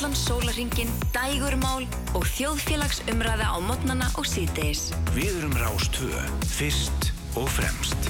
allan sólaringin, dægurmál og þjóðfélagsumræða á modnana og síðdeis. Við erum Rástvö, fyrst og fremst.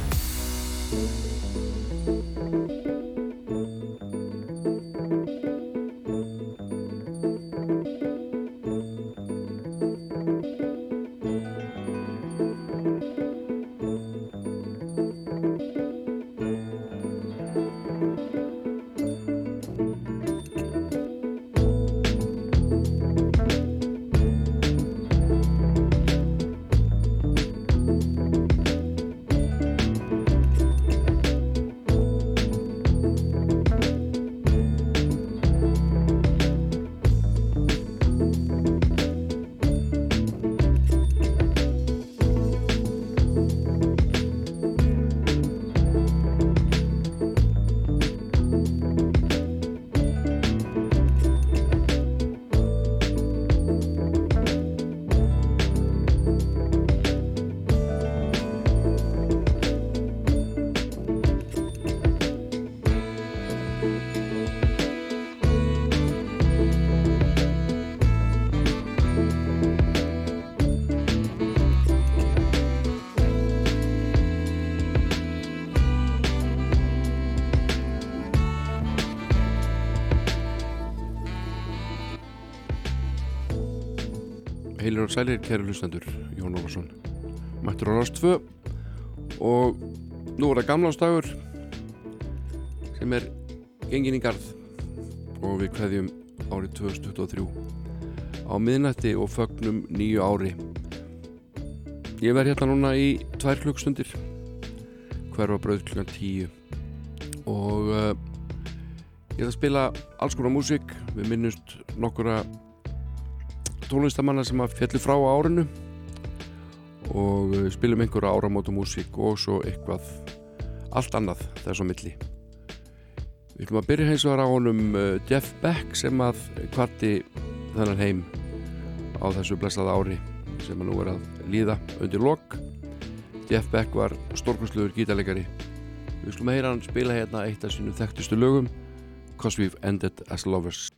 Sælir, kæru hlustendur, Jón Ólarsson Mættur á Rást 2 og nú er það gamlástagur sem er gengin í garð. Og við kveðjum árið 2023 á miðnætti og fögnum nýju ári. Ég verð hérna núna í tvær klukkstundir hverfa bröð klukkan 10 og uh, ég ætla að spila alls konar músík. Við minnust nokkura tónlistamanna sem að fjalli frá á árinu. Og uh, spilum einhverja áramóta músík og svo eitthvað allt annað þess á milli. Við ætlum að byrja hins vegar á honum uh, Jeff Beck sem að kvarti þennan heim á þessu blessaða ári sem að nú er að líða undir lok. Jeff Beck var stórkvæmsluður gítarleikari. Við ætlum að heyra hann spila hérna eitt af sínum þekktustu lögum Cause We've Ended As Lovers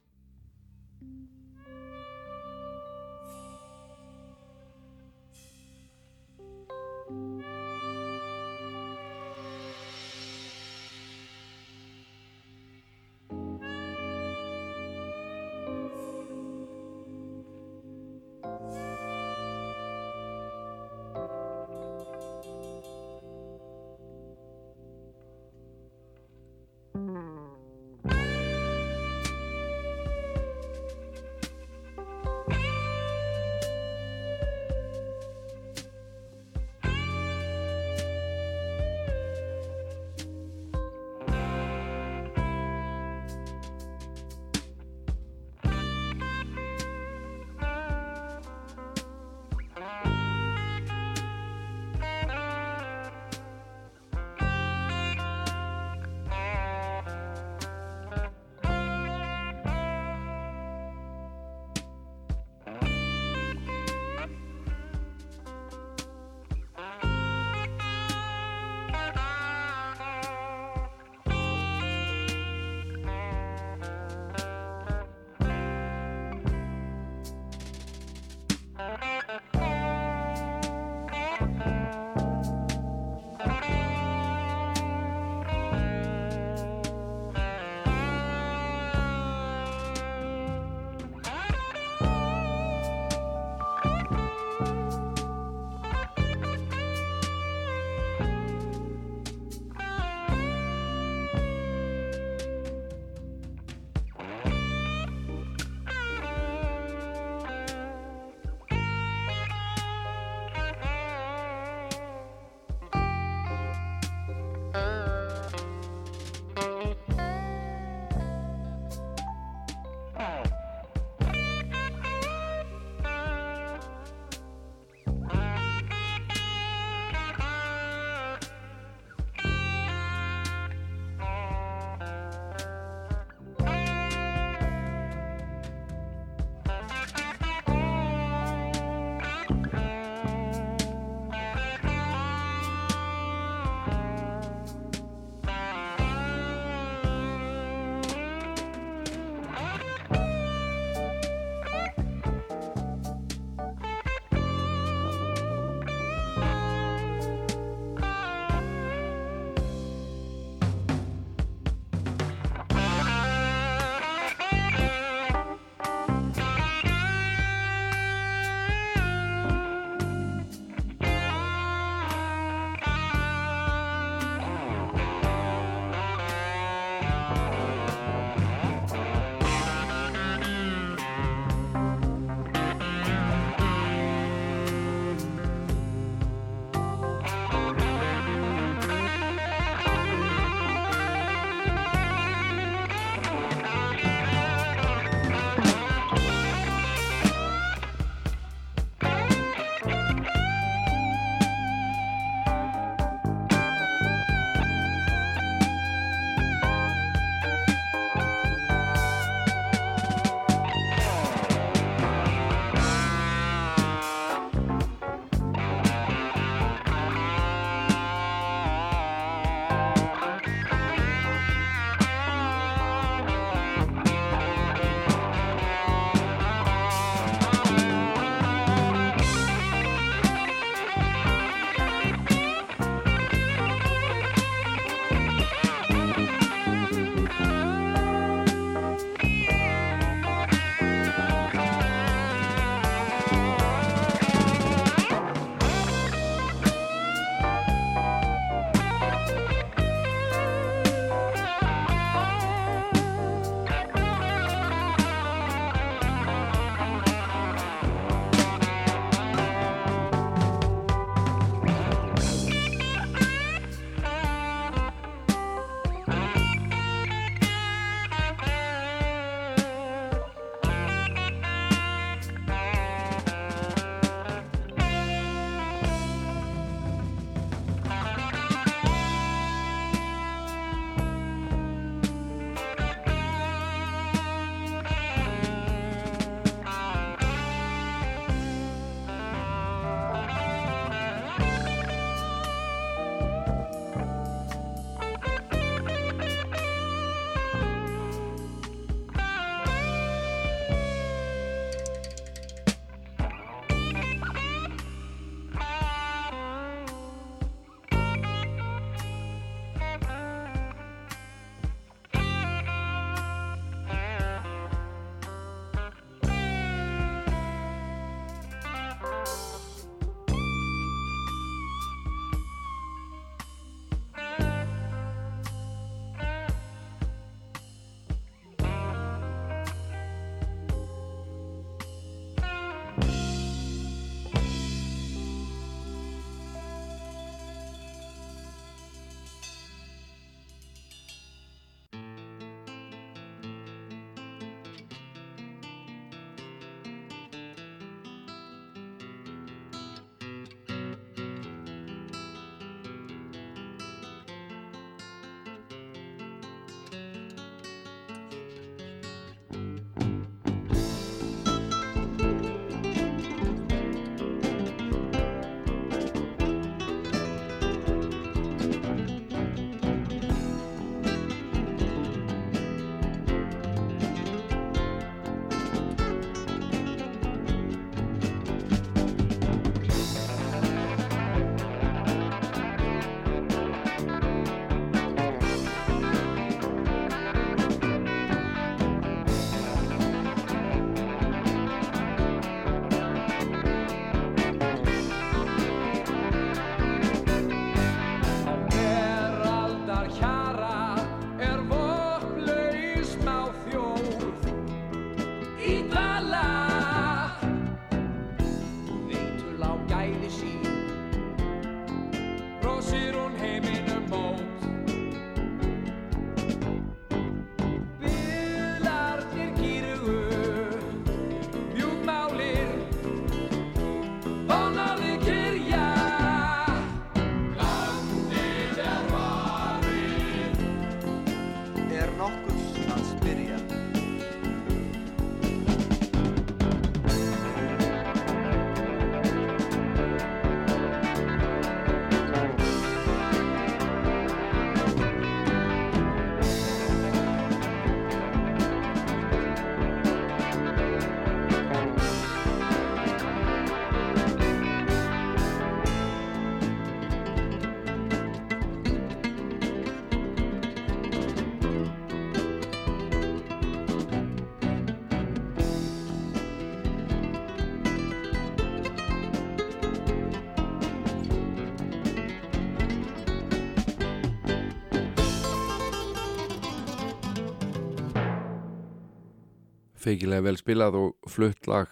feikilega vel spilað og flutt lag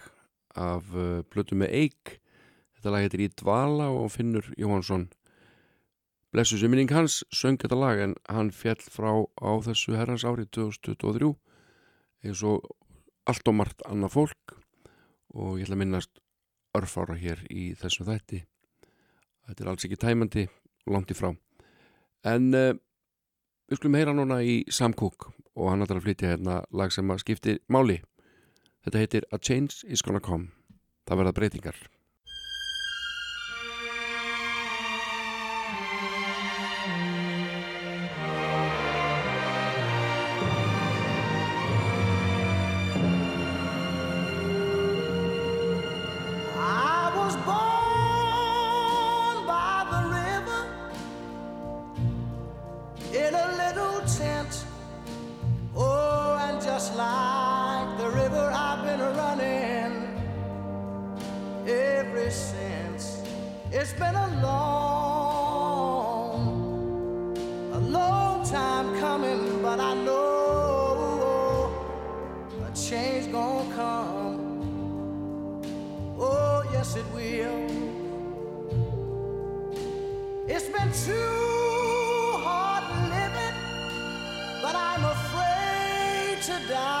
af uh, blötu með Eik. Þetta lag heitir Í dvala og Finnur Jóhansson blessu sem minning hans söng þetta lag en hann fjall frá á þessu herrans árið 2023 eins og allt og margt annað fólk. Og ég ætla að minnast örfára hér í þessum þætti. Þetta er alls ekki tæmandi langt í frá. En uh, við skulum heyra núna í Sam Cooke og hann ætlar að flytja hérna lag sem að skipti máli þetta heitir A Change Is Gonna Come. Það verða breytingar. I was ever since. It's been a long, a long time coming, but I know a change gonna come. Oh, yes, it will. It's been too hard living, but I'm afraid to die.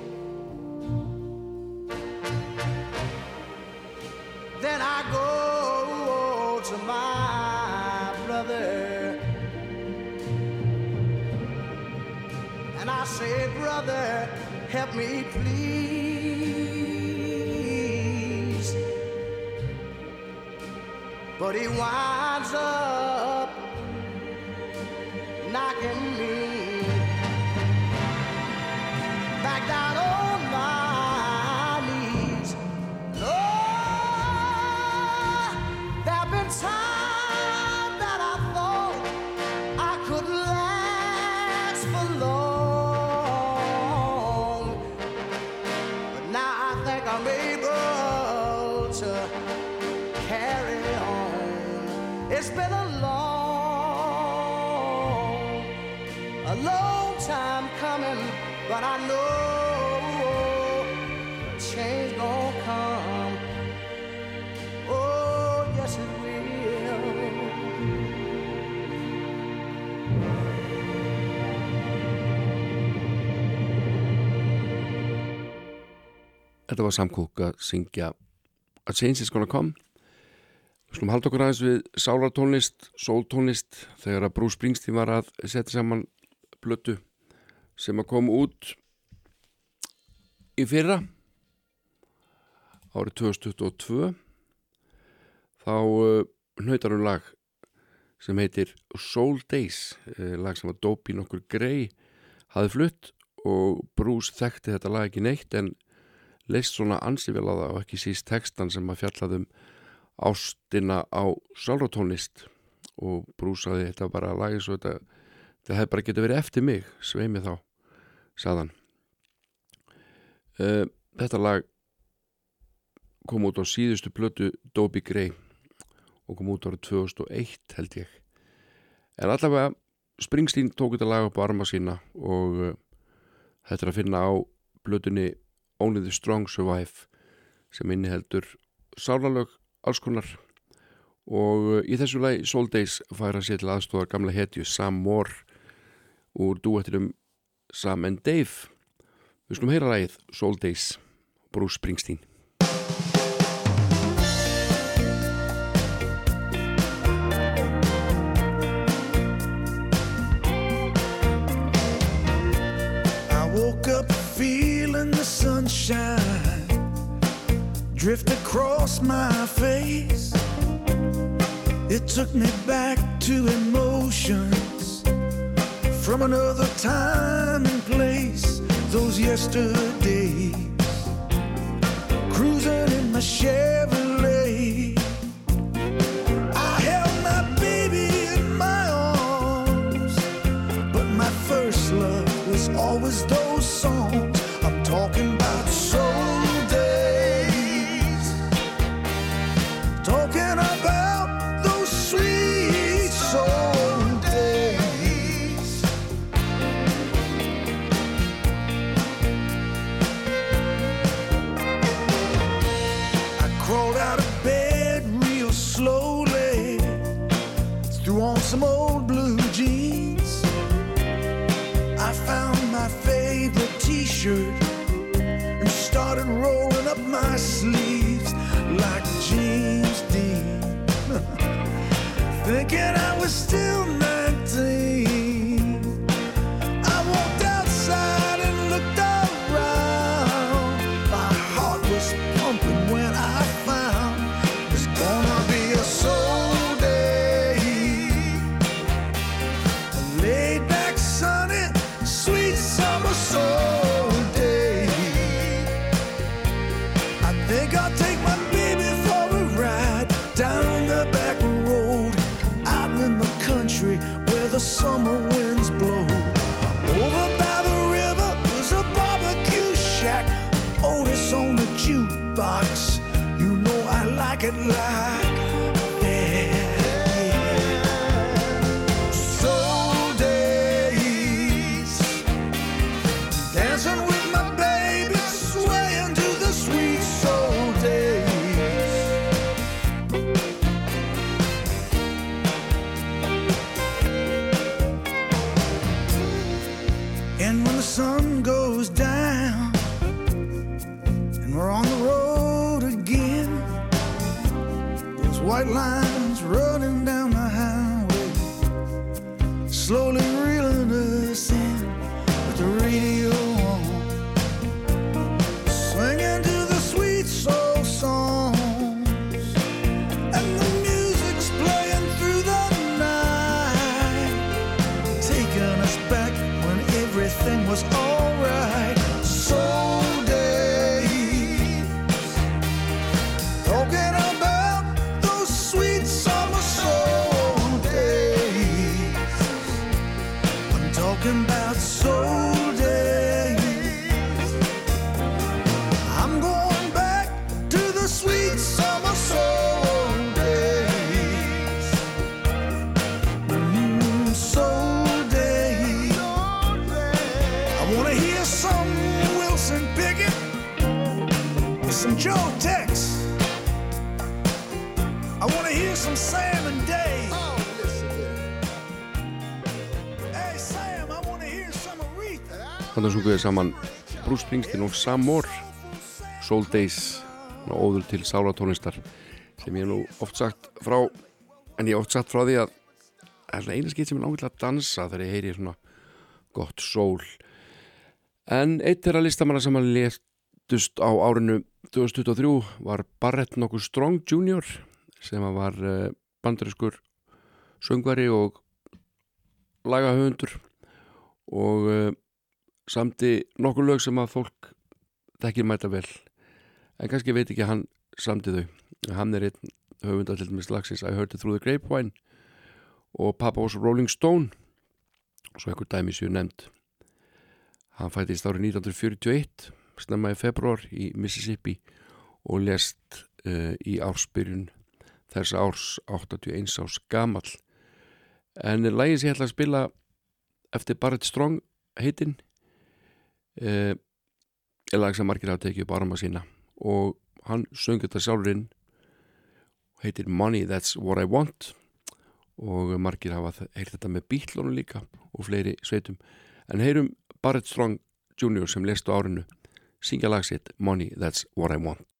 Say, Brother, help me, please. But he winds up Þetta var samkúk að syngja A Change is Gonna Come. Við skulum halda okkur aðeins við sálartónlist, sóltónlist þegar að Bruce Springsteen var að setja saman blötu sem að koma út í fyrra árið 2022 þá uh, hnautar hún lag sem heitir Soul Days uh, lag sem að Dopey nokkur grei hafði flutt og Bruce þekkti þetta lag ekki neitt en leist svona það og ekki síst textan sem að fjallaðum ástina á sálratónlist og brúsaði þetta bara að lagi svo þetta það hefði bara getið verið eftir mig sveimi þá, saðan uh, þetta lag kom út á síðustu plötu Dobie Gray og kom út árið 2001 held ég. En allavega Springsteen tók þetta lag upp á arma sína og uh, þetta er að finna á plötunni Only the Strong Survive sem inniheldur sálalög alls konar. Og uh, í þessu lagi Soul Days færa sér til aðstóðar gamla hetju Sam Moore úr duettinum Sam and Dave. Við skulum heyra lagið Soul Days Bruce Springsteen drift across my face. It took me back to emotions from another time and place. Those yesterdays, cruising in my Chevrolet. I held my baby in my arms. But my first love was always those songs. I'm talking about soul talking about soul Þannig sunguði saman Bruce Springsteen og Sam Moore Soul Days ná, óður til sálatónlistar sem ég nú oft sagt frá en ég oft sagt frá því að það er svona eina skitt sem er nákvæmlega að dansa þegar ég heyri svona gott sól en eitt þeirra listamanna sem að letust á árinu 2023 var Barrett nokkuð Strong Jr. sem að var uh, bandariskur söngvari og lagahöfundur og uh, samti nokkur lög sem að fólk þekkir mæta vel. En kannski veit ekki að hann samti þau. Hann er einn höfundar til dæmis lagsins I Heard It Through the Grapevine og Papa was a Rolling Stone. Og svo einhver dæmi séu nefnd. Hann fættist árið 1941 snemma í februar í Mississippi og lest uh, í ársbyrjun þess árs 81 árs gamal en lægið sem ég ætla að spila eftir Barrett Strong heitinn er lag sem margir hafa tekið upp arma sína. Og hann söng þetta sjálfurinn heitir Money That's What I Want. Og margir hafa heyrt þetta með bítlónu líka og fleiri sveitum. En heyrum Barrett Strong Jr. sem lest á árinu. Syngja lagsitt Money That's What I Want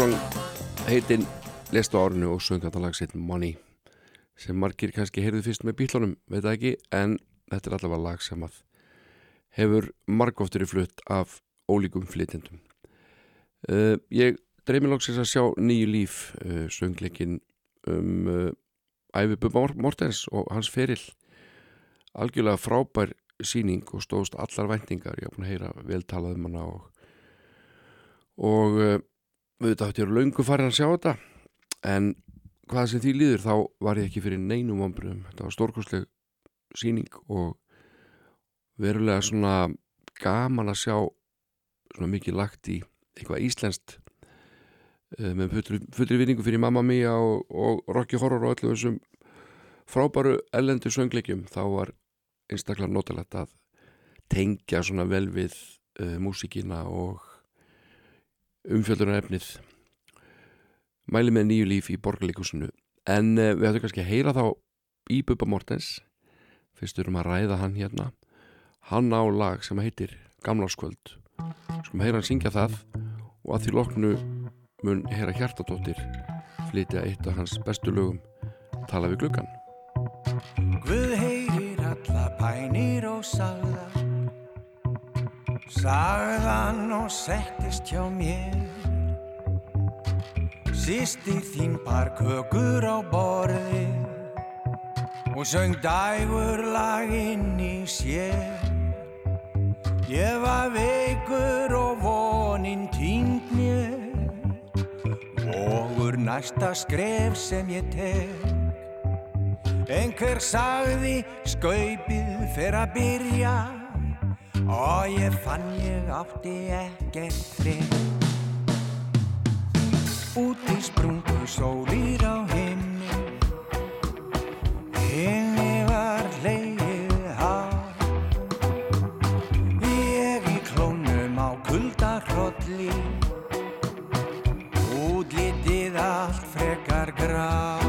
Barrett Strong heitinn lest á árinu og söng þetta lagsitt Money sem margir kannski heyrðu fyrst með bílunum, veit það ekki en þetta er allavega lag sem að hefur margóftur í flutt af ólíkum flytjendum. Uh, Ég dreymi lóksins að sjá nýju líf uh, söngleikin um uh, Ævi Bubba Mortens og hans feril algjörlega frábær síning og stóðst allar væntingar. Ég haf búin að heyra veltalað um hana og og við þetta átti að löngu farin að sjá þetta en hvað sem því líður þá var ég ekki fyrir neinum ombröðum þetta var stórkostleg síning og verulega svona gaman að sjá svona mikið lagt í eitthvað íslenskt uh, með fullri, vinningu fyrir Mamma Mia og, og Rocky Horror og öllu þessum frábæru ellendu söngleikjum þá var einstaklega notalegt að tengja svona vel við uh, músikina og umfjöldunar efnið. Mæli með nýju líf í borgarleikusinu en uh, við ættum kannski að heyra þá í Bubba Mortens. Fyrst erum að ræða hann hérna. Hann á lag sem heitir Gamlarskvöld skulum heyra hann syngja það og að því loknu mun heyra Hjartadóttir flytja eitt af hans bestu lögum tala við gluggan Guð heyrir alla pænir og sagðar Sagðan og settist hjá mér. Sýstir þín par kökur á borði Og söng dægur laginn í sér. Ég var veikur og vonin týnd mér Vógur næsta skref sem ég tek. Einhver sagði skaupið fer að byrja og ég fann ég átti ekkert frið. Út í sprungu sólir á himni. Himni var leiðið hár. Ég í klónum á kuldakrolli útlitið allt frekar grá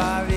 alive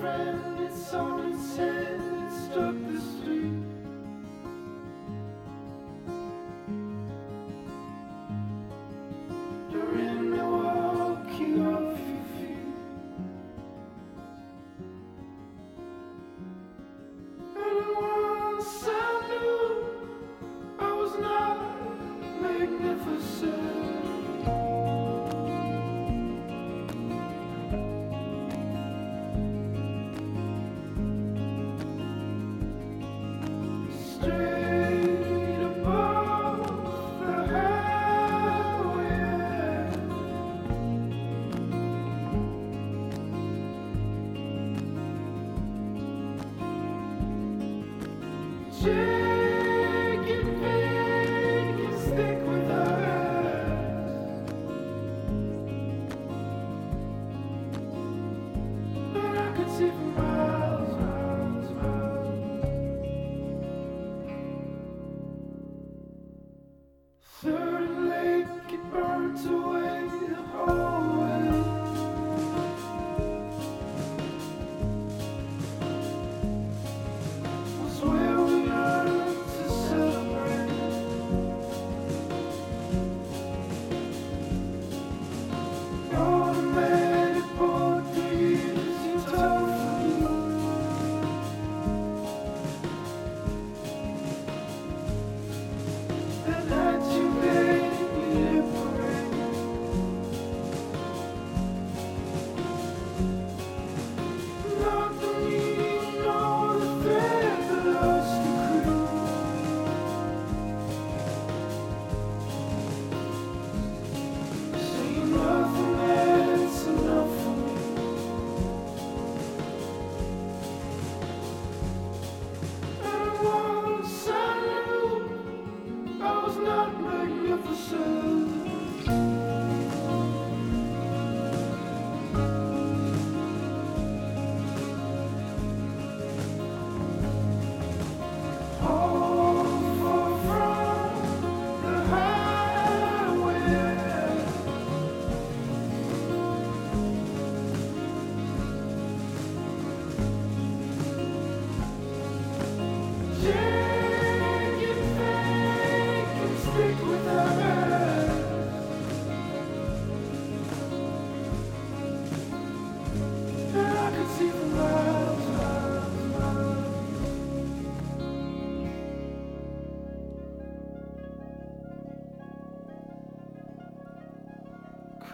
friend,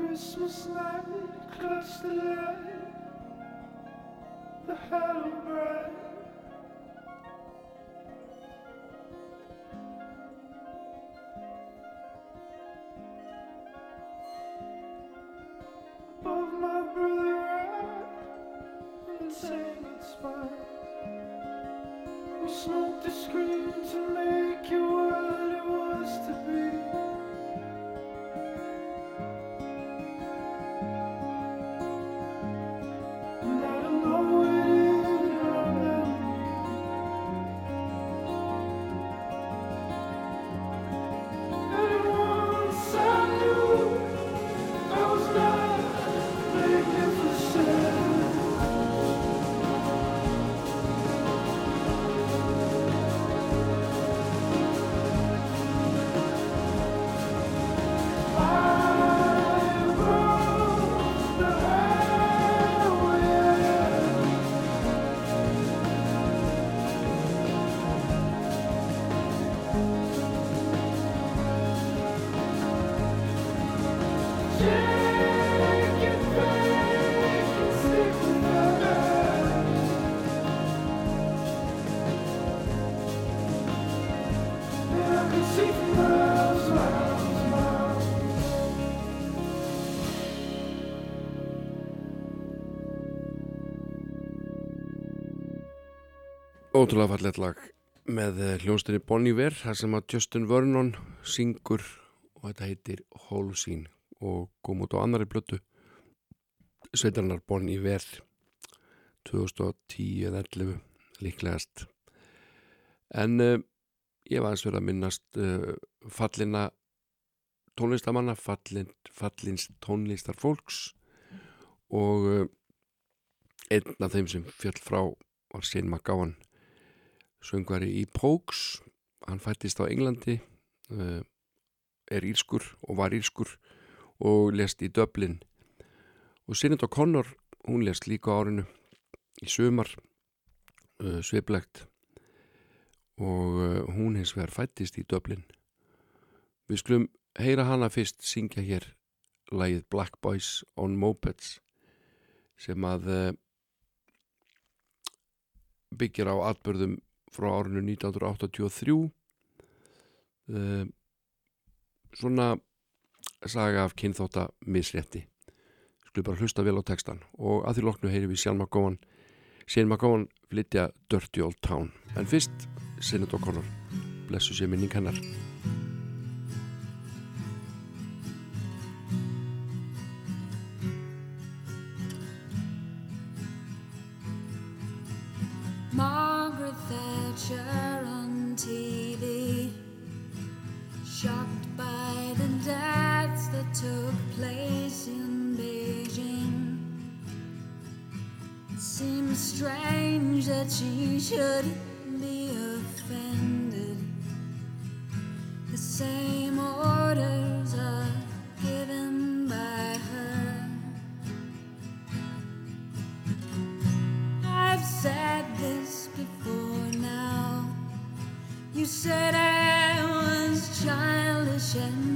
Christmas night, clutch the light, Ótrúlega fallegt lag með eh, hljónstinni Bon Iver þar sem að Justin Vernon syngur og þetta heitir Holocene og kom út á annari blötu sveitarnar Bon Iver 2010 eða 11 líklegast. En uh, ég var aðeins verið að minnast uh, fallina tónlistamanna fallin, fallins tónlistar fólks og uh, einn af þeim sem fjöll frá var Shane McGowan söngvari í Pokes hann fættist á Englandi uh, er írskur og var írskur og lest í Dublin. Og Sinead O'Connor hún lest líka árinu í sömar uh, sveiplegt og uh, hún hins vegar fættist í Dublin. Við skulum heyra hana fyrst syngja hér lagið Black Boys on Mopeds sem að byggir á atbörðum frá árinu 1983 uh, svona saga af kynþótta misrétti. Skulum bara hlusta vel á textan og að því loknu heyri við Sjálf Magóan Sjálf Magóan flytja Dirty Old Town. En fyrst Sinead O'Connor. Blessu sér minning hennar Thatcher on TV, shocked by the deaths that took place in Beijing. It seems strange that she should be offended. The same orders said I was childish, and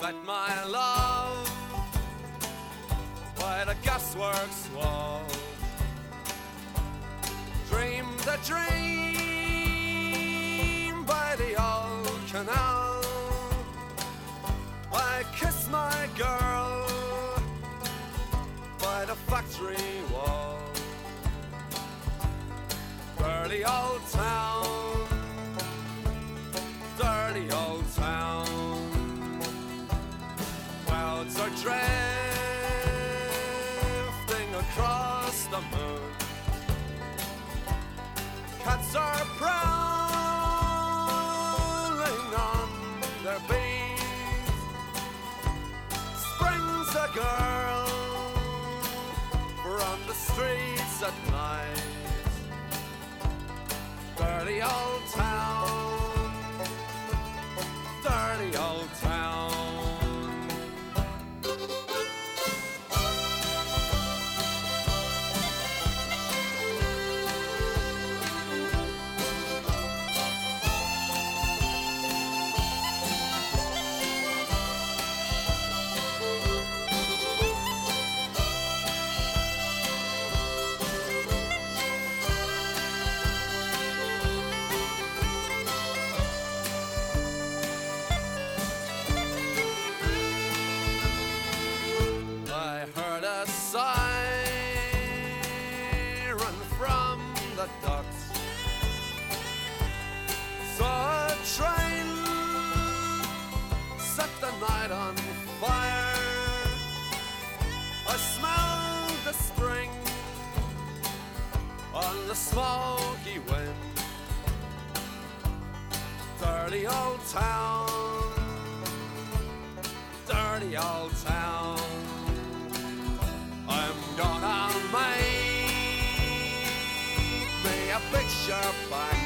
But my love, by the gasworks wall, dream the dream by the old canal. I kiss my girl by the factory wall. early old dirty old town. Dirty old town. I'm gonna make me a picture box.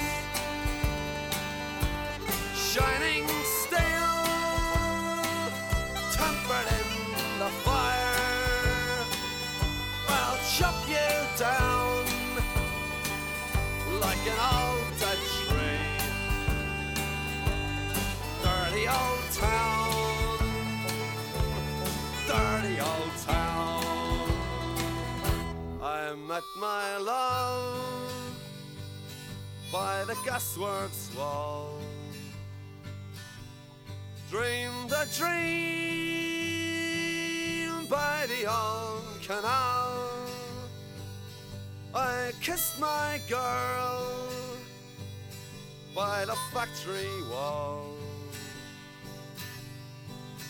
Shining steel, tempered in the fire. I'll chop you down like an old. Met my love by the gasworks wall. Dreamed a dream by the old canal. I kissed my girl by the factory wall.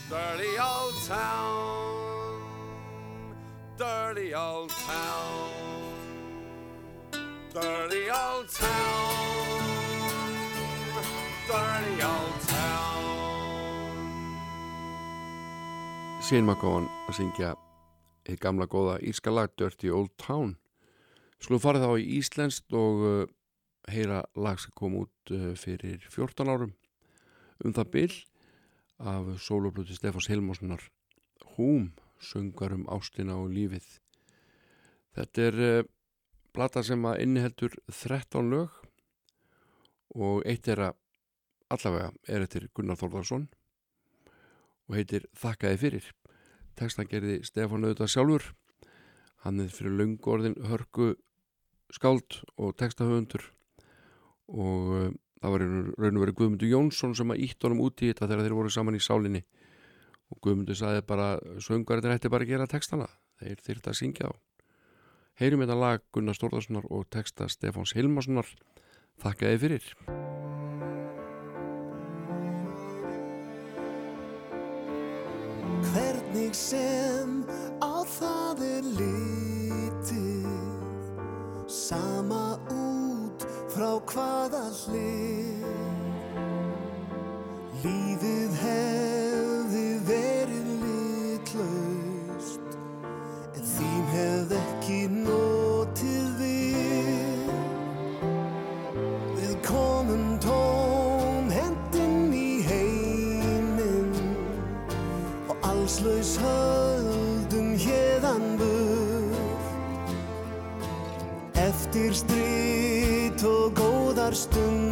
Dirty old town, dirty old town, dirty old town, dirty old town. Shane McGowan að syngja í gamla góða írska lag Dirty Old Town. Skulum fara þá í Íslenskt og uh, heyra lag sem kom út uh, fyrir 14 árum. Um það byll af sólubluti Stefáns Hilmarssonar Húm, söngar um ástina og lífið. Þetta er uh, plata sem að inniheldur 13 lög og eitt er að allavega er eftir Gunnar Þórðarsson og heitir Þakkaði fyrir. Tekstan gerði Stefán auðvitað sjálfur. Hann er fyrir löngu orðin hörku skáld og tekstahöfundur og uh, það var raun og verið Guðmundur Jónsson sem að ítt honum út í þetta þegar þeir voru saman í sálinni og Guðmundur saði bara söngarinn ætti bara að gera tekstana þeir þyrta að syngja á Heyrum þetta lag Gunnar Stórðarssonar og teksta Stefáns Hilmarssonar. Þakkaði fyrir. Hvernig sem á það er litið Sama út frá hvaða hlið. Lífið hefði og allslaus höldum hérðan burt. Eftir strýt og góðar stundir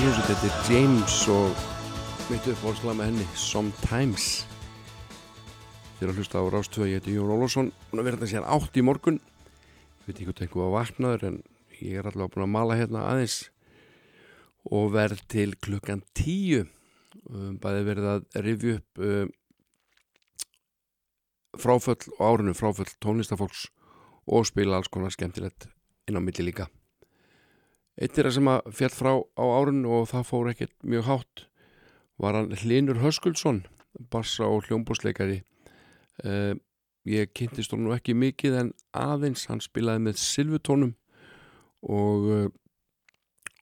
Hljómsveit heitir James og mitt uppáhaldslag með henni Sometimes. Þeir að hlusta á Rástöðu, ég heiti Jón Ólafsson. Búin að vera þetta síðan átt í morgun. Ég veit ekki hvort einhver var vaknaður en ég er allavega búin að mala hérna aðeins og verð til klukkan tíu. Um, bæði verið að rifju upp um, fráföll og árinu fráföll tónlistafólks og spila alls konar skemmtilegt inn á milli líka Eitt er að sem að fjall frá á árun og það fór ekkert mjög hátt var hann Hlinur Höskuldsson bassa og hljómbúsleikari uh, ég kynntist honum ekki mikið en aðeins hann spilaði með silvutónum og, uh,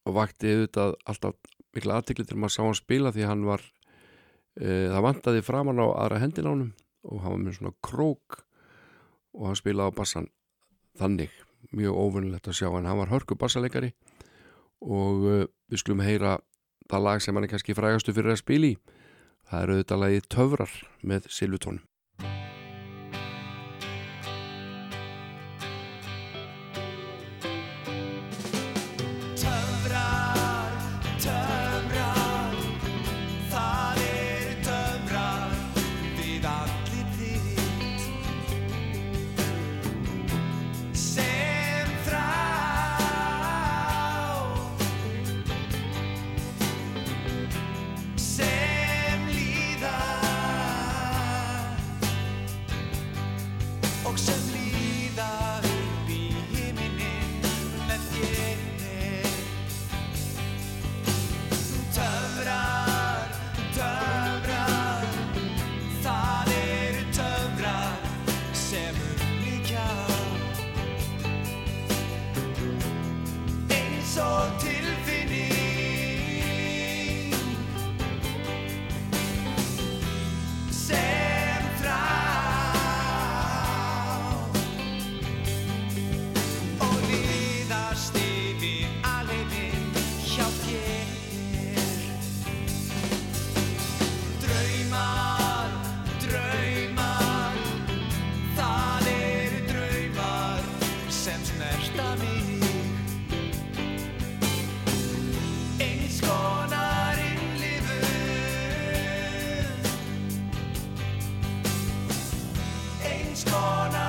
og vakti auðvitað alltaf mikla aðtikli til maður sá hann spila því hann var uh, það vantaði framan á aðra hendin á honum og hann var með svona krók og hann spilaði á bassan þannig. Mjög óvinnilegt að sjá en hann var hörku bassaleikari og uh, við skulum heyra það lag sem hann er kannski frægastu fyrir að spila í. Það er auðvitað lagið Töfrar með Silvutónum eins konar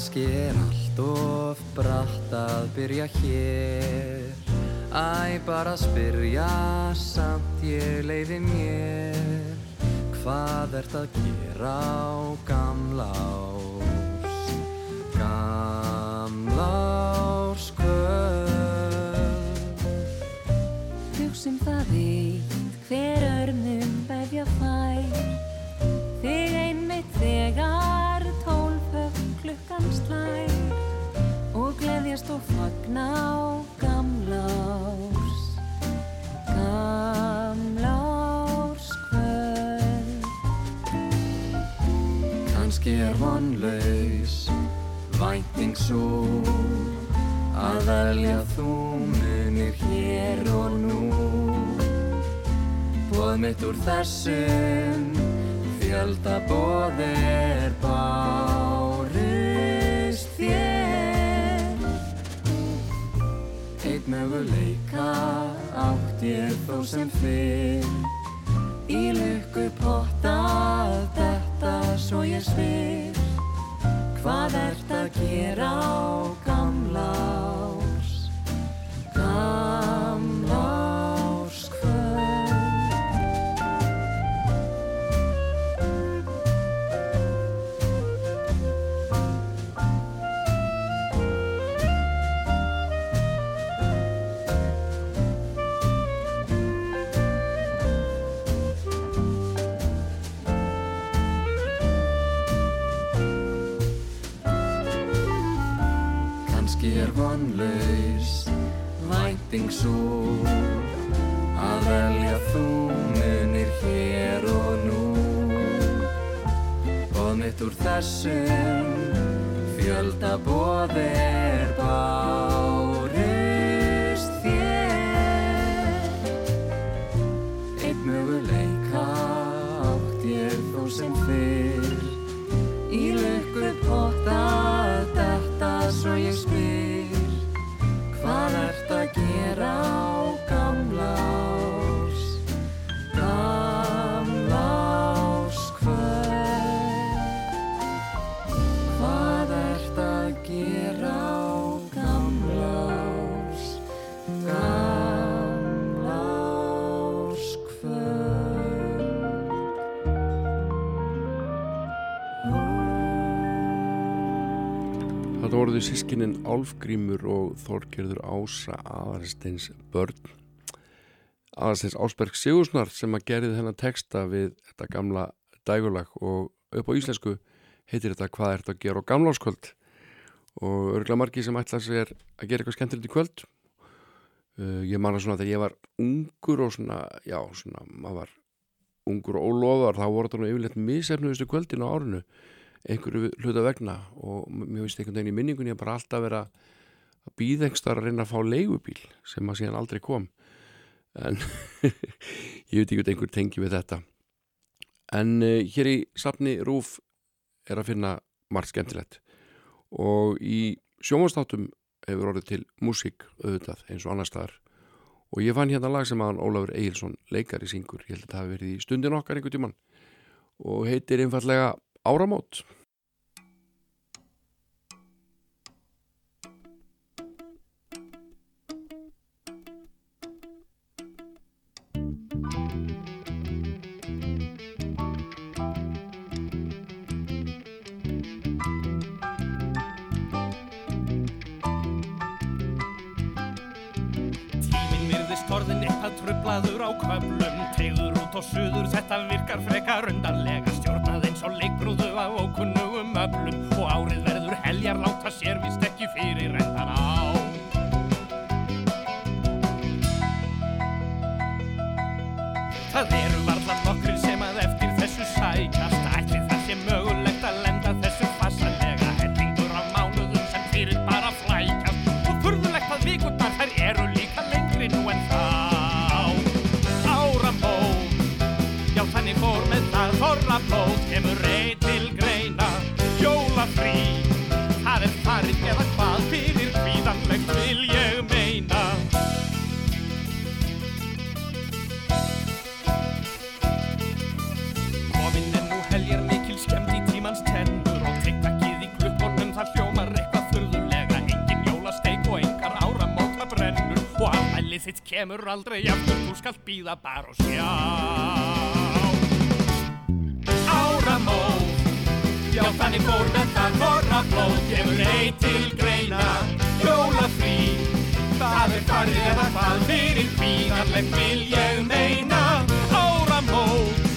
Kanski er allt of bratt að byrja hér. Æ, bara spyrja samt ég leiði mér. Hvað ert að gera á gamla árs? Gamla árs kvöld. Hugsum það eitt, hver örnum befja fær slær Og gleðjast og fagna á gamla árs Gamla árs kvöld. Kanski er vonlaus Vænting svo Að velja þú munir hér og nú. Bóð mitt úr þessum Fjölda bóð er möguleika átt ég þó sem fyrr. Í lukku potta þetta svo ég spyr. Hvað ert að gera á gamla árs? Gamla vonlaus Vænting svo Að velja þú munir hér og nú. Bóð mitt úr þessum Fjölda bóð er bárust þér. Einn möguleika átt ég þó sem fyrr. Í lukku potta þetta svo ég spyr Voruðu sískinin Álfgrímur og Þorgerður Ása Aðarsteins börn. Aðarsteins Ásberg Sigursnar sem að gerði þennan texta við þetta gamla dægulag og upp á íslensku heitir þetta Hvað er þetta að gera á gamláskvöld? Og örgulega margi sem ætla sér að gera eitthvað skemmtilegt í kvöld. Uh, ég manna svona þegar ég var ungur og svona, já, svona maður var ungur og ólofar þá voru þetta nú yfirleitt misefnuðustu kvöldin á árinu einhverju hluta vegna og mér finnst einhvern veginn í minningunni að bara alltaf vera að býðengstar að reyna að fá leigubíl sem að síðan aldrei kom. En ég veit ekki hvað einhver tengi við þetta. En uh, hér í safni Rúf er að finna margt skemmtilegt. Og í sjómanstáttum hefur orðið til músík auðvitað eins og annar staðar. Og ég fann hérna lag sem að Ólafur Egilson leikar í syngur, ég held að það hafi verið í stundin okkar einhvern tíman og heitir einfallega Áramót. Orðin eitthvað trublaður á köflum. Tegður út og suður, þetta virkar frekar undarlega. Stjórnað og leikbrúðu af ókunnugum öflum Og árið verður heljar láta sér vist ekki fyrir endan á. Það eru varla nokkrir sem að eftir þessu sækast Ætli það sé mögulegt að lenda þessu fassalega Hellingur af mánuðum sem fyrir bara flækast Og furðulegt að vikurnar þær eru líka lengri nú en þá. Áramót, já þannig fór með það Þorrablót. kemur þitt kemur aldrei aftur þú skalt býða bara og sjá. Áramót Já þannig fór með það þorrablót kemur ei til greina jólafrí. Það er farið eða hvað fyrir hvíðanlegt vil ég meina. Áramót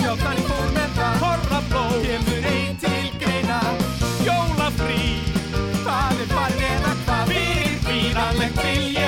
Já, þannig fór með það Korrablóð Kemur einn til greina Jólafrí. Það er farið eða hvað Fyrir hvíðanlegt vil ég meina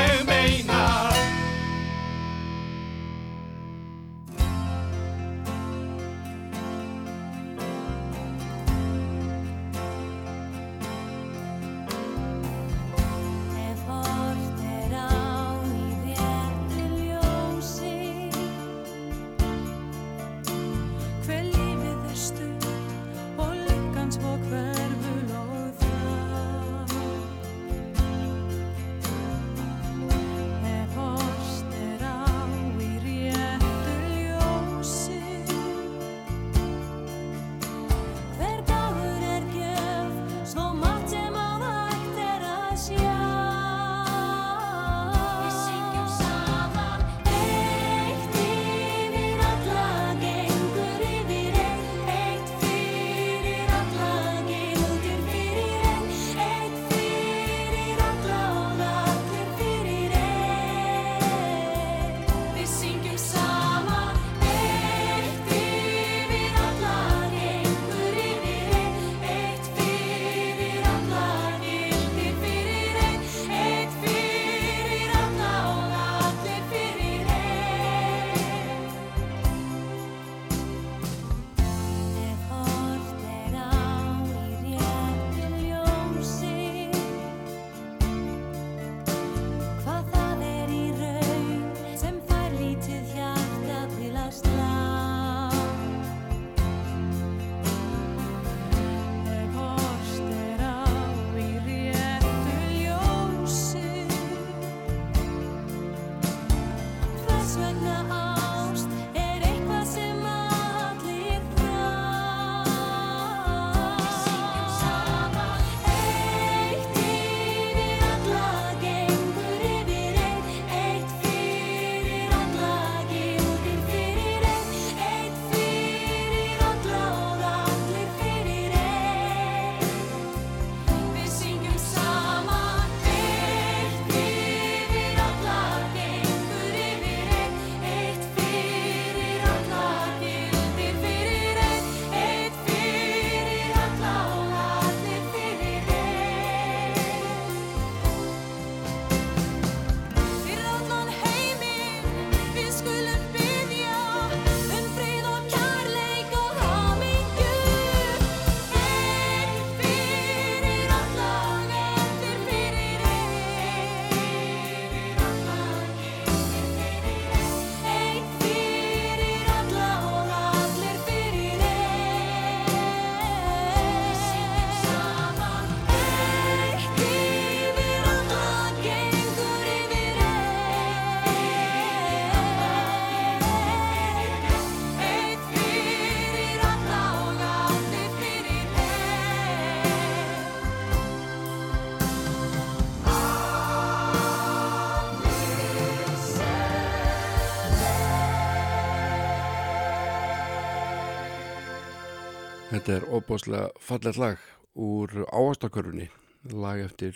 Þetta er óbáslega fallet lag úr áastakörfunni, lag eftir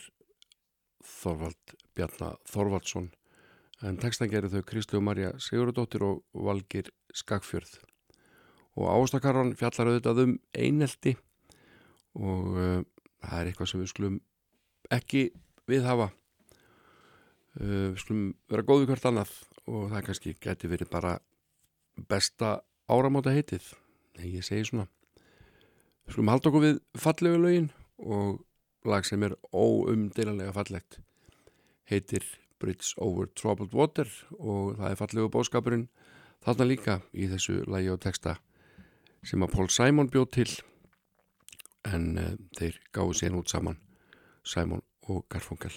Þorvald Bjarnar Þorvaldsson. En textan gerir þau Kristi og Marja Sigurðardóttir og Valgir Skagfjörð. Og áastakarvan fjallar auðvitað um einelti. Og uh, það er eitthvað sem við skulum ekki viðhafa. Uh, við skulum vera góð við hvert annað. Og það kannski geti verið bara besta áramóta heitið, nei ég segi svona Við skulum halda okkur við fallegu lögin og lag sem er óumdeilanlega fallegt. Heitir Bridge Over Troubled Water og það er fallegu bóskapurinn þarna líka í þessu lagi og texta sem að Paul Simon bjóð til en uh, þeir gáðu sén út saman Simon og Garfunkel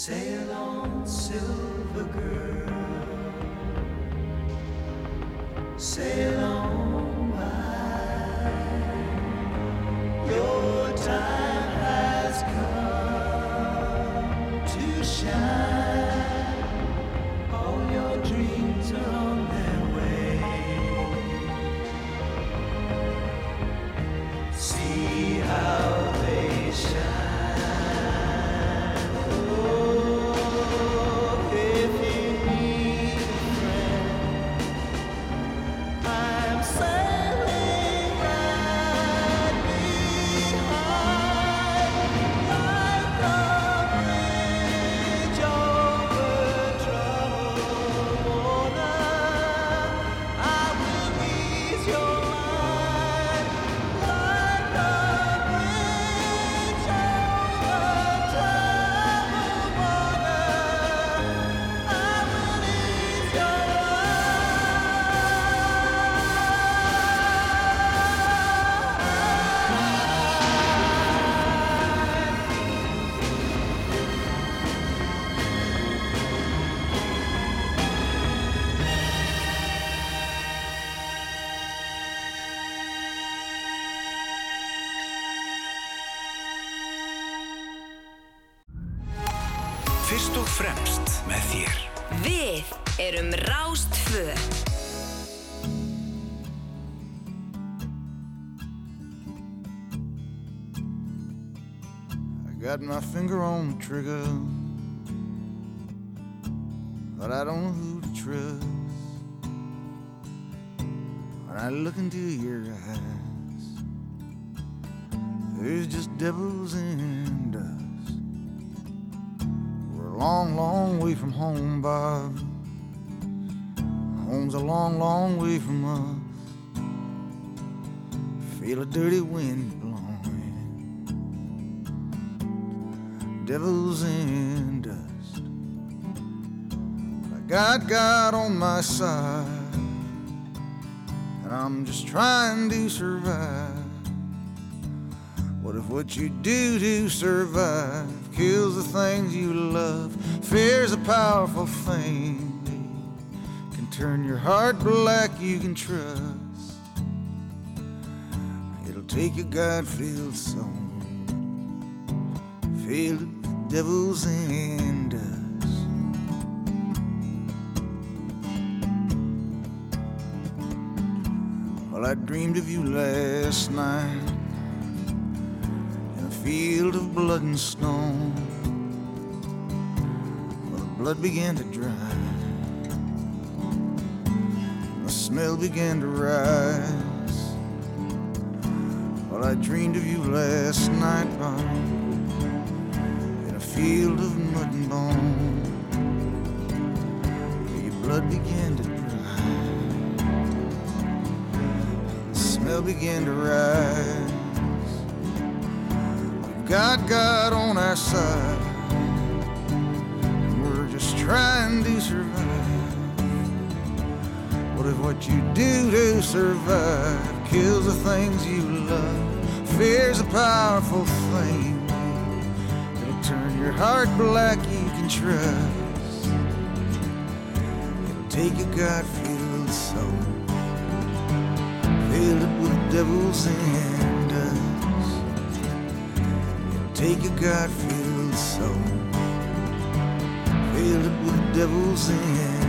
Sail on, silver girl. Sail fremst með þér. Við erum Rástfö. I got my finger on the trigger, but I don't know who to trust. Home, Bob. Home's a long, long way from us. Feel a dirty wind blowing devils in dust. I got God on my side, and I'm just trying to survive. What if what you do to survive kills the things you love? Fear's a powerful thing, can turn your heart black, you can trust. It'll take a God-filled soul, filled with devils and. Well, I dreamed of you last night field of blood and stone. Well, the blood began to dry, the smell began to rise. Well, I dreamed of you last night, Bob in a field of mud and bone. Your blood began to dry, the smell began to rise. Got God on our side, we're just trying to survive. What if what you do to survive kills the things you love? Fear's a powerful thing It'll turn your heart black you can trust. It'll take a God-filled soul, filled it with devils and take a God-filled soul, filled it with devils and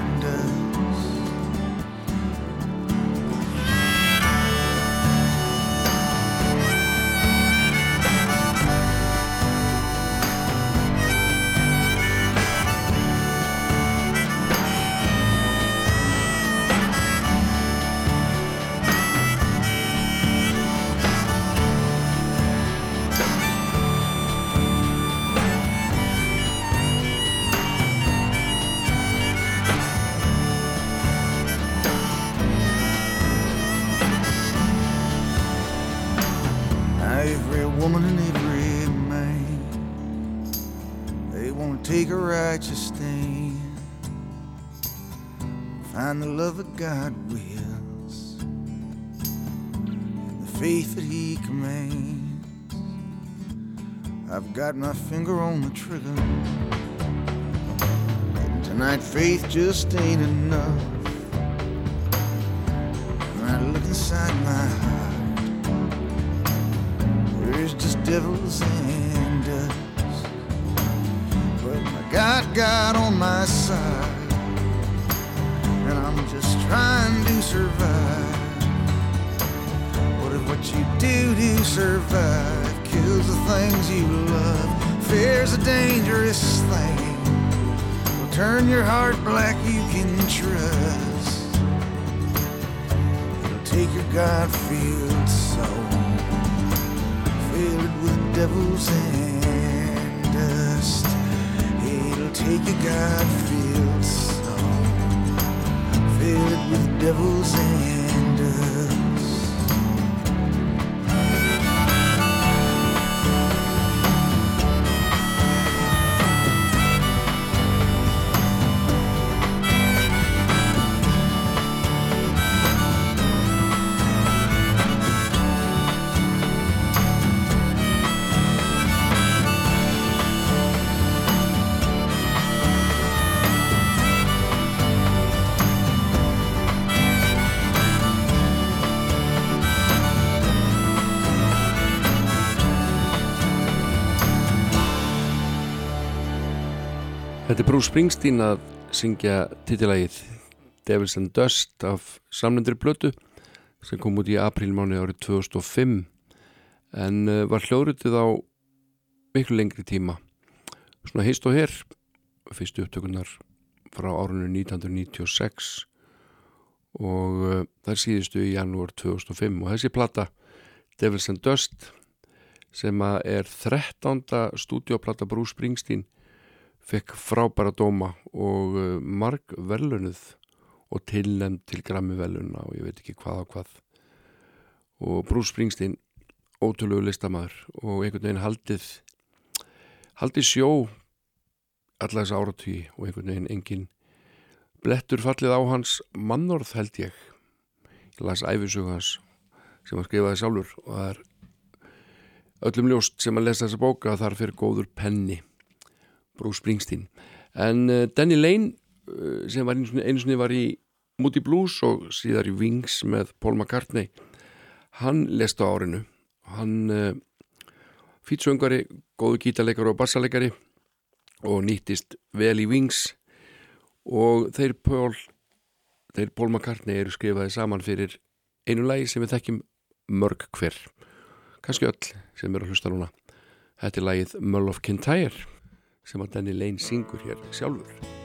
got my finger on the trigger, and tonight faith just ain't enough. Bruce Springsteen að syngja titilægið Devils and Dust af samlendri blötu sem kom út í aprílmáni árið 2005 en uh, var hljóðrutið á miklu lengri tíma svona heist og hér fyrstu upptökunar frá árunni 1996 og uh, þær síðustu í janúar 2005 og þessi platta Devils and Dust sem er 13. stúdioplata Bruce Springsteen fekk frábæra dóma og uh, marg verlunuð og tilnæmt til grammi veluna og ég veit ekki hvað á hvað. Og Bruce Springsteen ótrúlegu listamæður og einhvern veginn haldið haldið sjó alla þess áratví og einhvern veginn engin blettur fallið á hans mannorð held ég. Ég las æfisög hans sem hann skrifaði sjálfur og það er öllum ljóst sem að lesa þessa bóka þar fyrir góður penni Bruce Springsteen. En uh, Danny Lane uh, sem var einu sinni var í Moody Blues og síðar í Wings með Paul McCartney hann lest á árinu. Hann uh, fýtsöngari, góðu gítarleikari og bassaleikari og nýttist vel í Wings. Og þeir Paul þeir Paul McCartney eru skrifaði saman fyrir einu lagi sem við þekkjum mörg hver. Kannski öll sem eru að hlusta núna. Þetta er lagið Mull of Kintyre sem að Danny Lane syngur hér sjálfur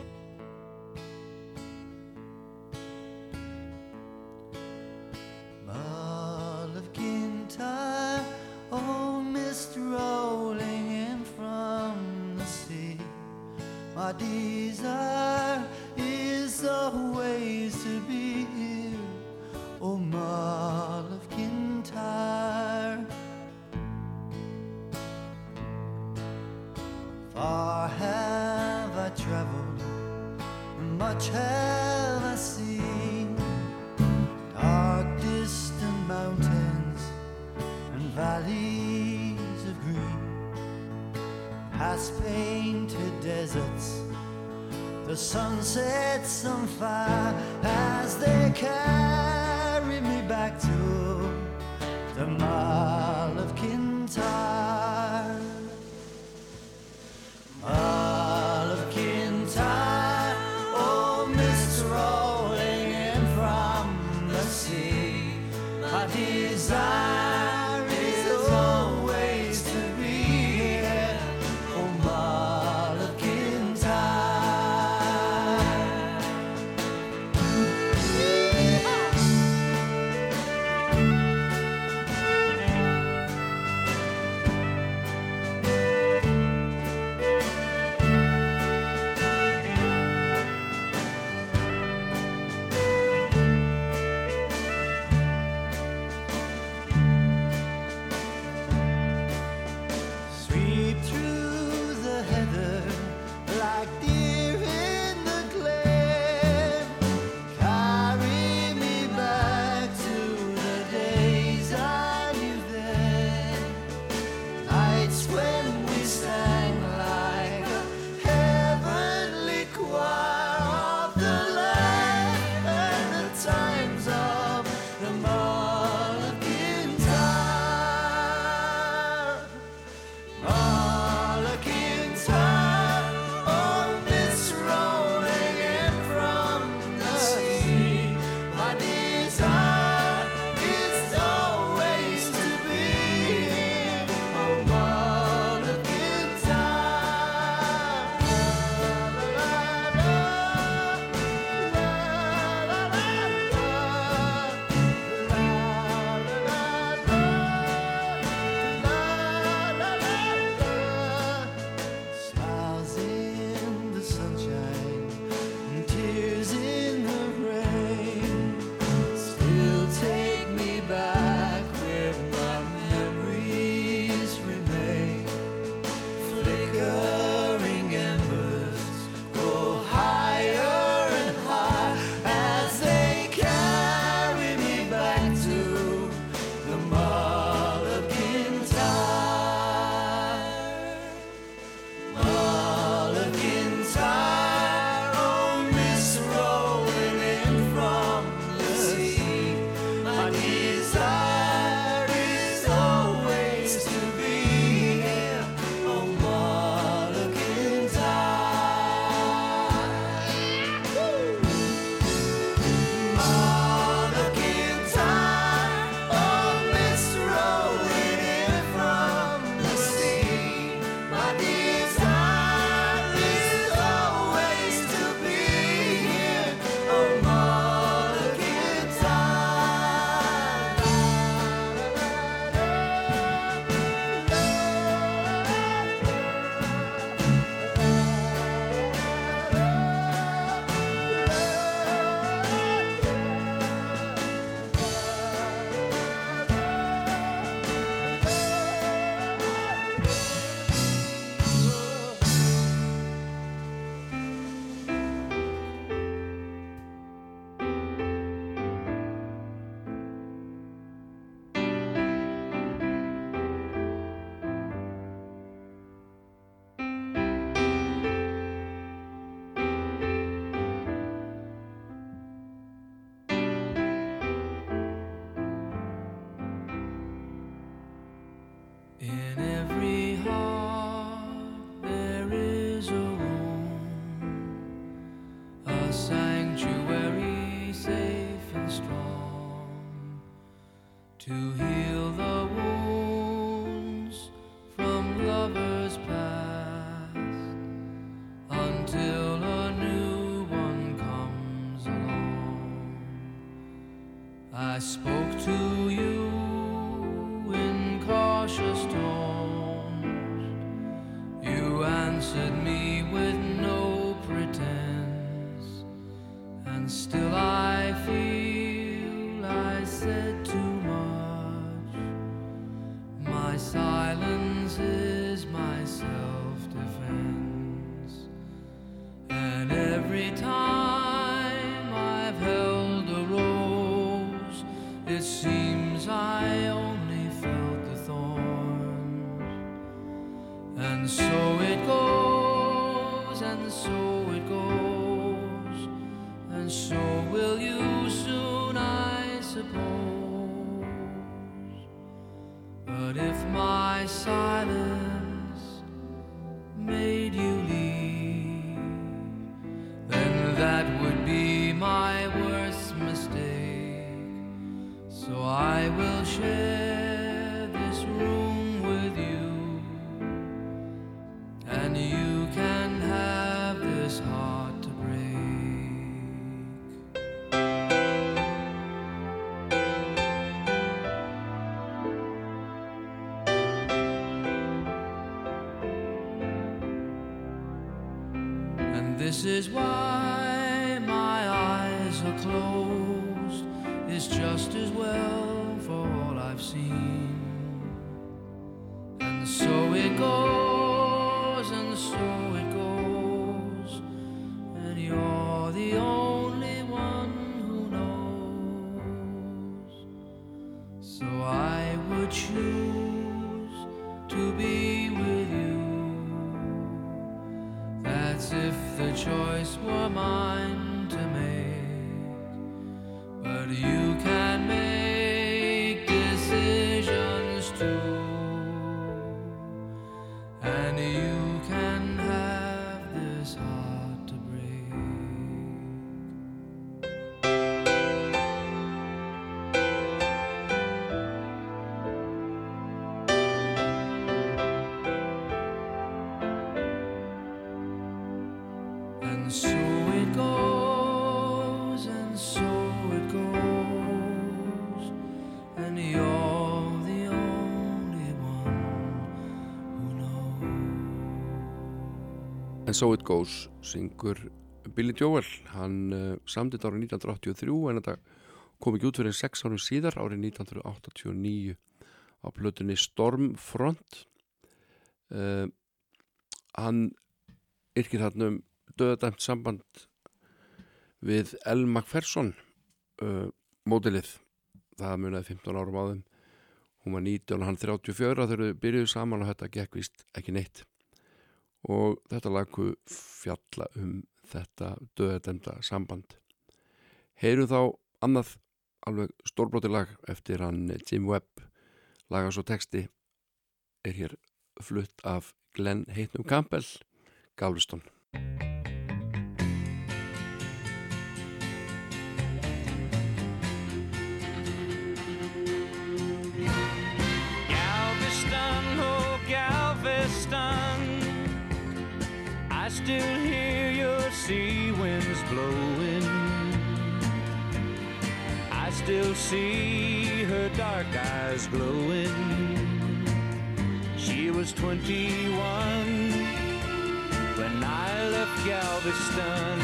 is why. So It Goes syngur Billy Joel. Hann eh, uh, samtitt árið 1983 en þetta kom ekki út fyrir 6 árum síðar árið 1989 á plötunni Stormfront. Uh, hann yrkir hann um döðdæmt samband við El Macpherson eh, uh, mótilið það munaði 15 árum á þeim. Hún var 19 og hann 34 þau byrjuðu saman og þetta gekk vist ekki neitt og þetta lagu fjalla um þetta döðedemda samband. Heyru þá annað alveg stórbróti lag eftir hann eh, Jim Webb lagas og texti er hér flutt af Glenn Heitnum Campbell Galveston see her dark eyes glowing. She was 21 when I left Galveston.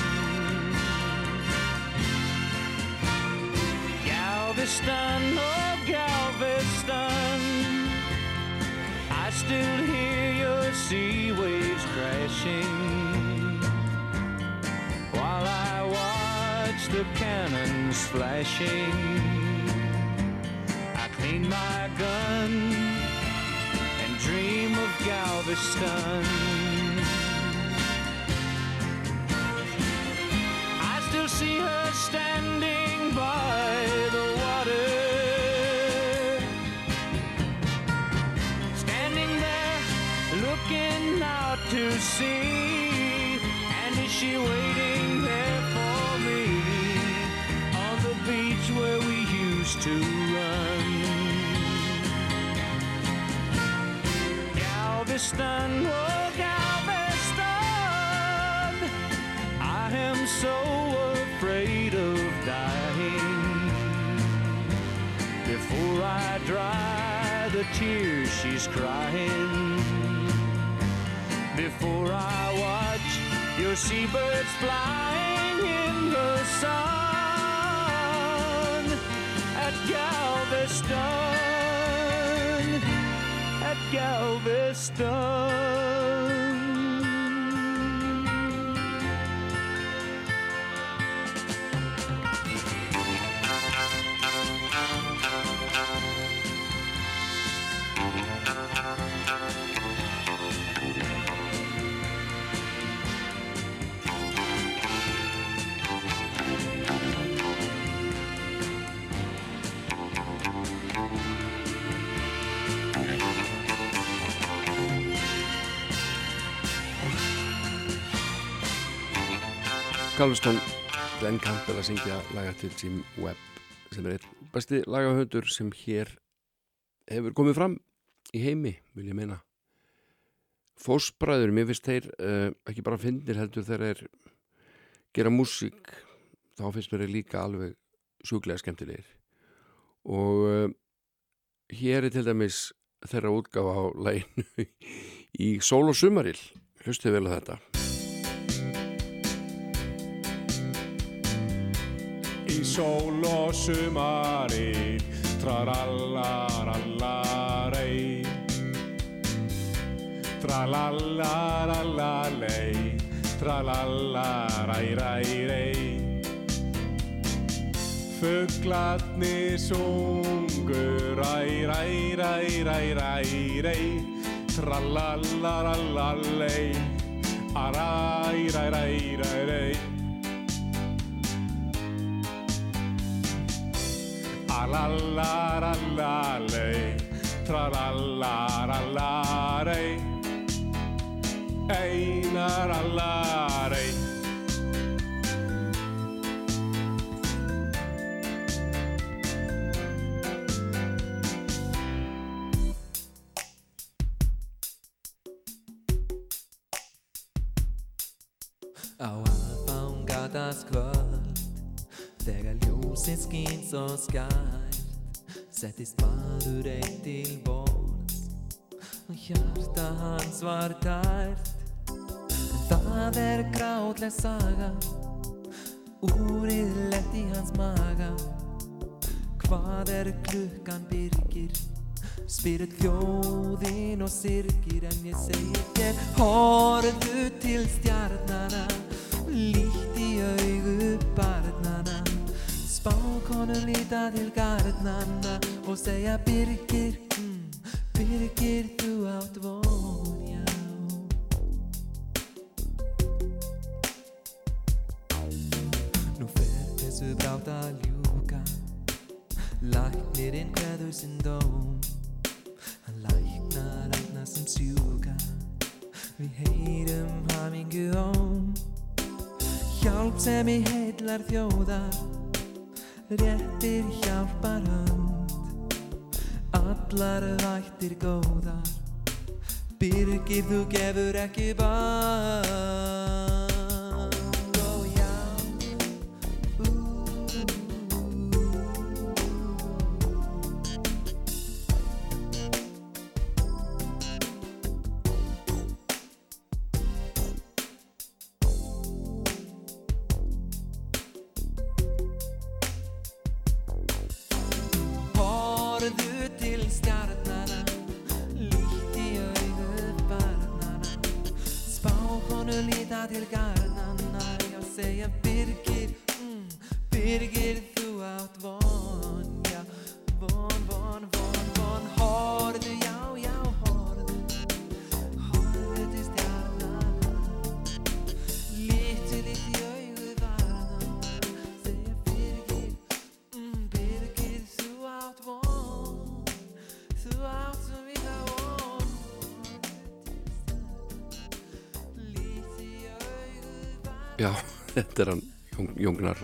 Galveston, oh Galveston, I still hear your sea waves crashing while I watch the cannons flashing. My gun and dream of Galveston. I still see her standing Galveston, oh Galveston, I am so afraid of dying. Before I dry the tears she's crying, before I watch your seabirds flying in the sun. At Galveston, Galveston. Galveston Glenn Campbell að syngja laga til Jim Webb sem er einn besti lagahöndur sem hér hefur komið fram í heimi, vil ég meina. Fósbræður, mér finnst þeir uh, ekki bara finnir heldur þeir gera músík þá finnst mér líka alveg sjúklega skemmtilegir. Og uh, hér er til dæmis þeirra útgáfa á læginu í Sól og Sumaril. Hlustið vel á þetta Í sól og sumari Tralalarallarei Tralalarallalei Tralalarærærei A la la la la lei, tra la la la la lei, ehi na la la lei. Au apa un gatas kvart, der er ljósið skýn svo skært Settist maður einn til borðs. Og hjarta hans var tært En það er grátleg saga Úrið lett í hans maga. Hvað er klukkan byrgir Spyrir þjóðin og syrgir En ég segi þér Horfðu til stjarnana Líkt í augu barnana Spákonur líta til garnana Og segja Birgir mm, Birgir þú átt von já. Nú fer þessu brátt að ljúka. Læknirinn hverður sinn dóm. Hann læknar alla sem sjúka. Við heyrum hamingu óm Hjálp sem í heillar þjóðar Réttir hjálpar hönd Allar vættir góðar. Birgir þú gefur ekki band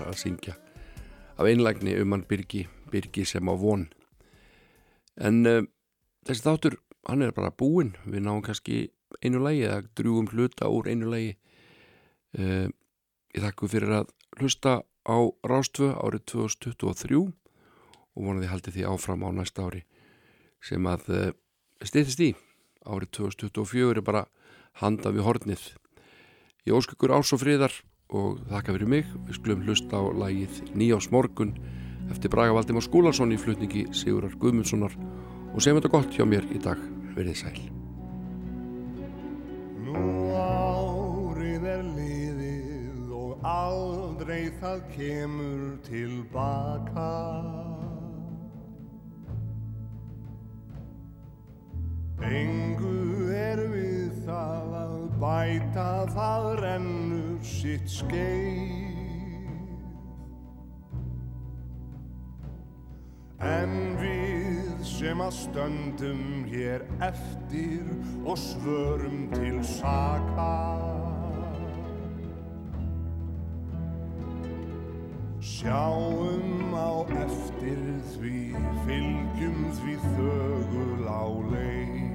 að syngja af einlægni um hann Birgi, Birgi sem á von. En uh, þessi þáttur, hann er bara búinn. Við náum kannski einu lagi eða drúum hluta úr einu lagi. Uh, ég þakku fyrir að hlusta á Rástvö árið 2023 og vonaði haldið því áfram á næsta ári sem að uh, stýttist í. Árið 2024 er bara handa við hornið. Ég ósk ykkur ás og friðar og þakka fyrir mig. Við skulum hlusta á lagið Nýjás morgun eftir Braga Valdimár Skúlason í flutningi Sigurar Guðmundssonar og segjum þetta gott hjá mér í dag. Verðið sæl. Nú árið er liðið og aldrei það kemur tilbaka. Engu er við það að bæta það rennur sitt skeið. En við sem að stöndum hér eftir og svörum til saka Sjáum á eftir því, fylgjum því þögul á leið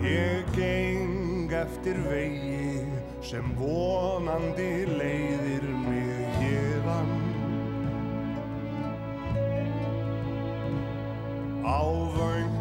Ég geng eftir vegi sem vonandi leiðir mig hérðan Ávöng